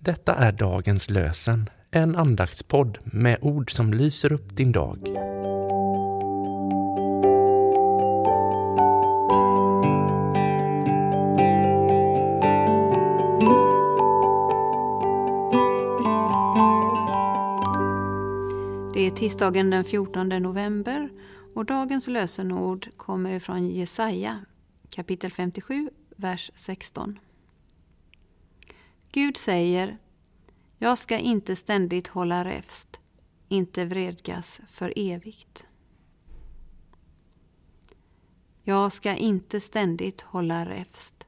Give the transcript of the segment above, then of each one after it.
Detta är dagens lösen, en andaktspodd med ord som lyser upp din dag. Det är tisdagen den 14 november och dagens lösenord kommer ifrån Jesaja kapitel 57, vers 16. Gud säger Jag ska inte ständigt hålla räfst, inte vredgas för evigt. Jag ska inte ständigt hålla räfst,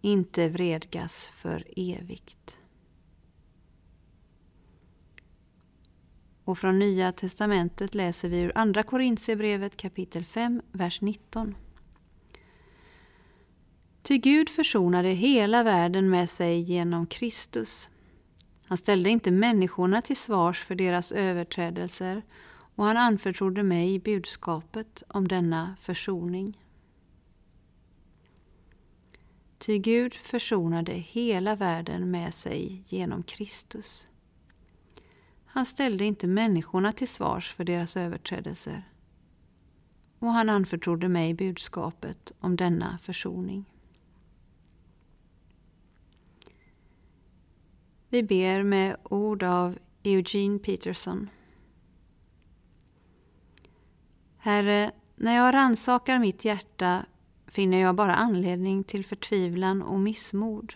inte vredgas för evigt. Och från Nya testamentet läser vi ur Andra Korintierbrevet kapitel 5, vers 19. Ty Gud försonade hela världen med sig genom Kristus. Han ställde inte människorna till svars för deras överträdelser och han anförtrodde mig budskapet om denna försoning. Ty Gud försonade hela världen med sig genom Kristus. Han ställde inte människorna till svars för deras överträdelser och han anförtrodde mig budskapet om denna försoning. Vi ber med ord av Eugene Peterson. Herre, när jag ransakar mitt hjärta finner jag bara anledning till förtvivlan och missmod.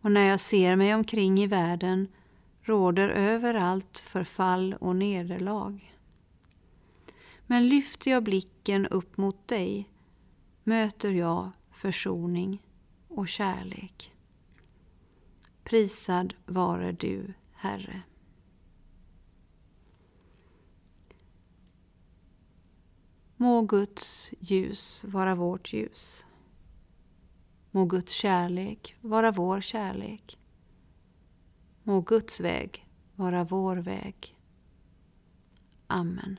Och när jag ser mig omkring i världen råder överallt förfall och nederlag. Men lyfter jag blicken upp mot dig möter jag försoning och kärlek. Prisad vare du, Herre. Må Guds ljus vara vårt ljus. Må Guds kärlek vara vår kärlek. Må Guds väg vara vår väg. Amen.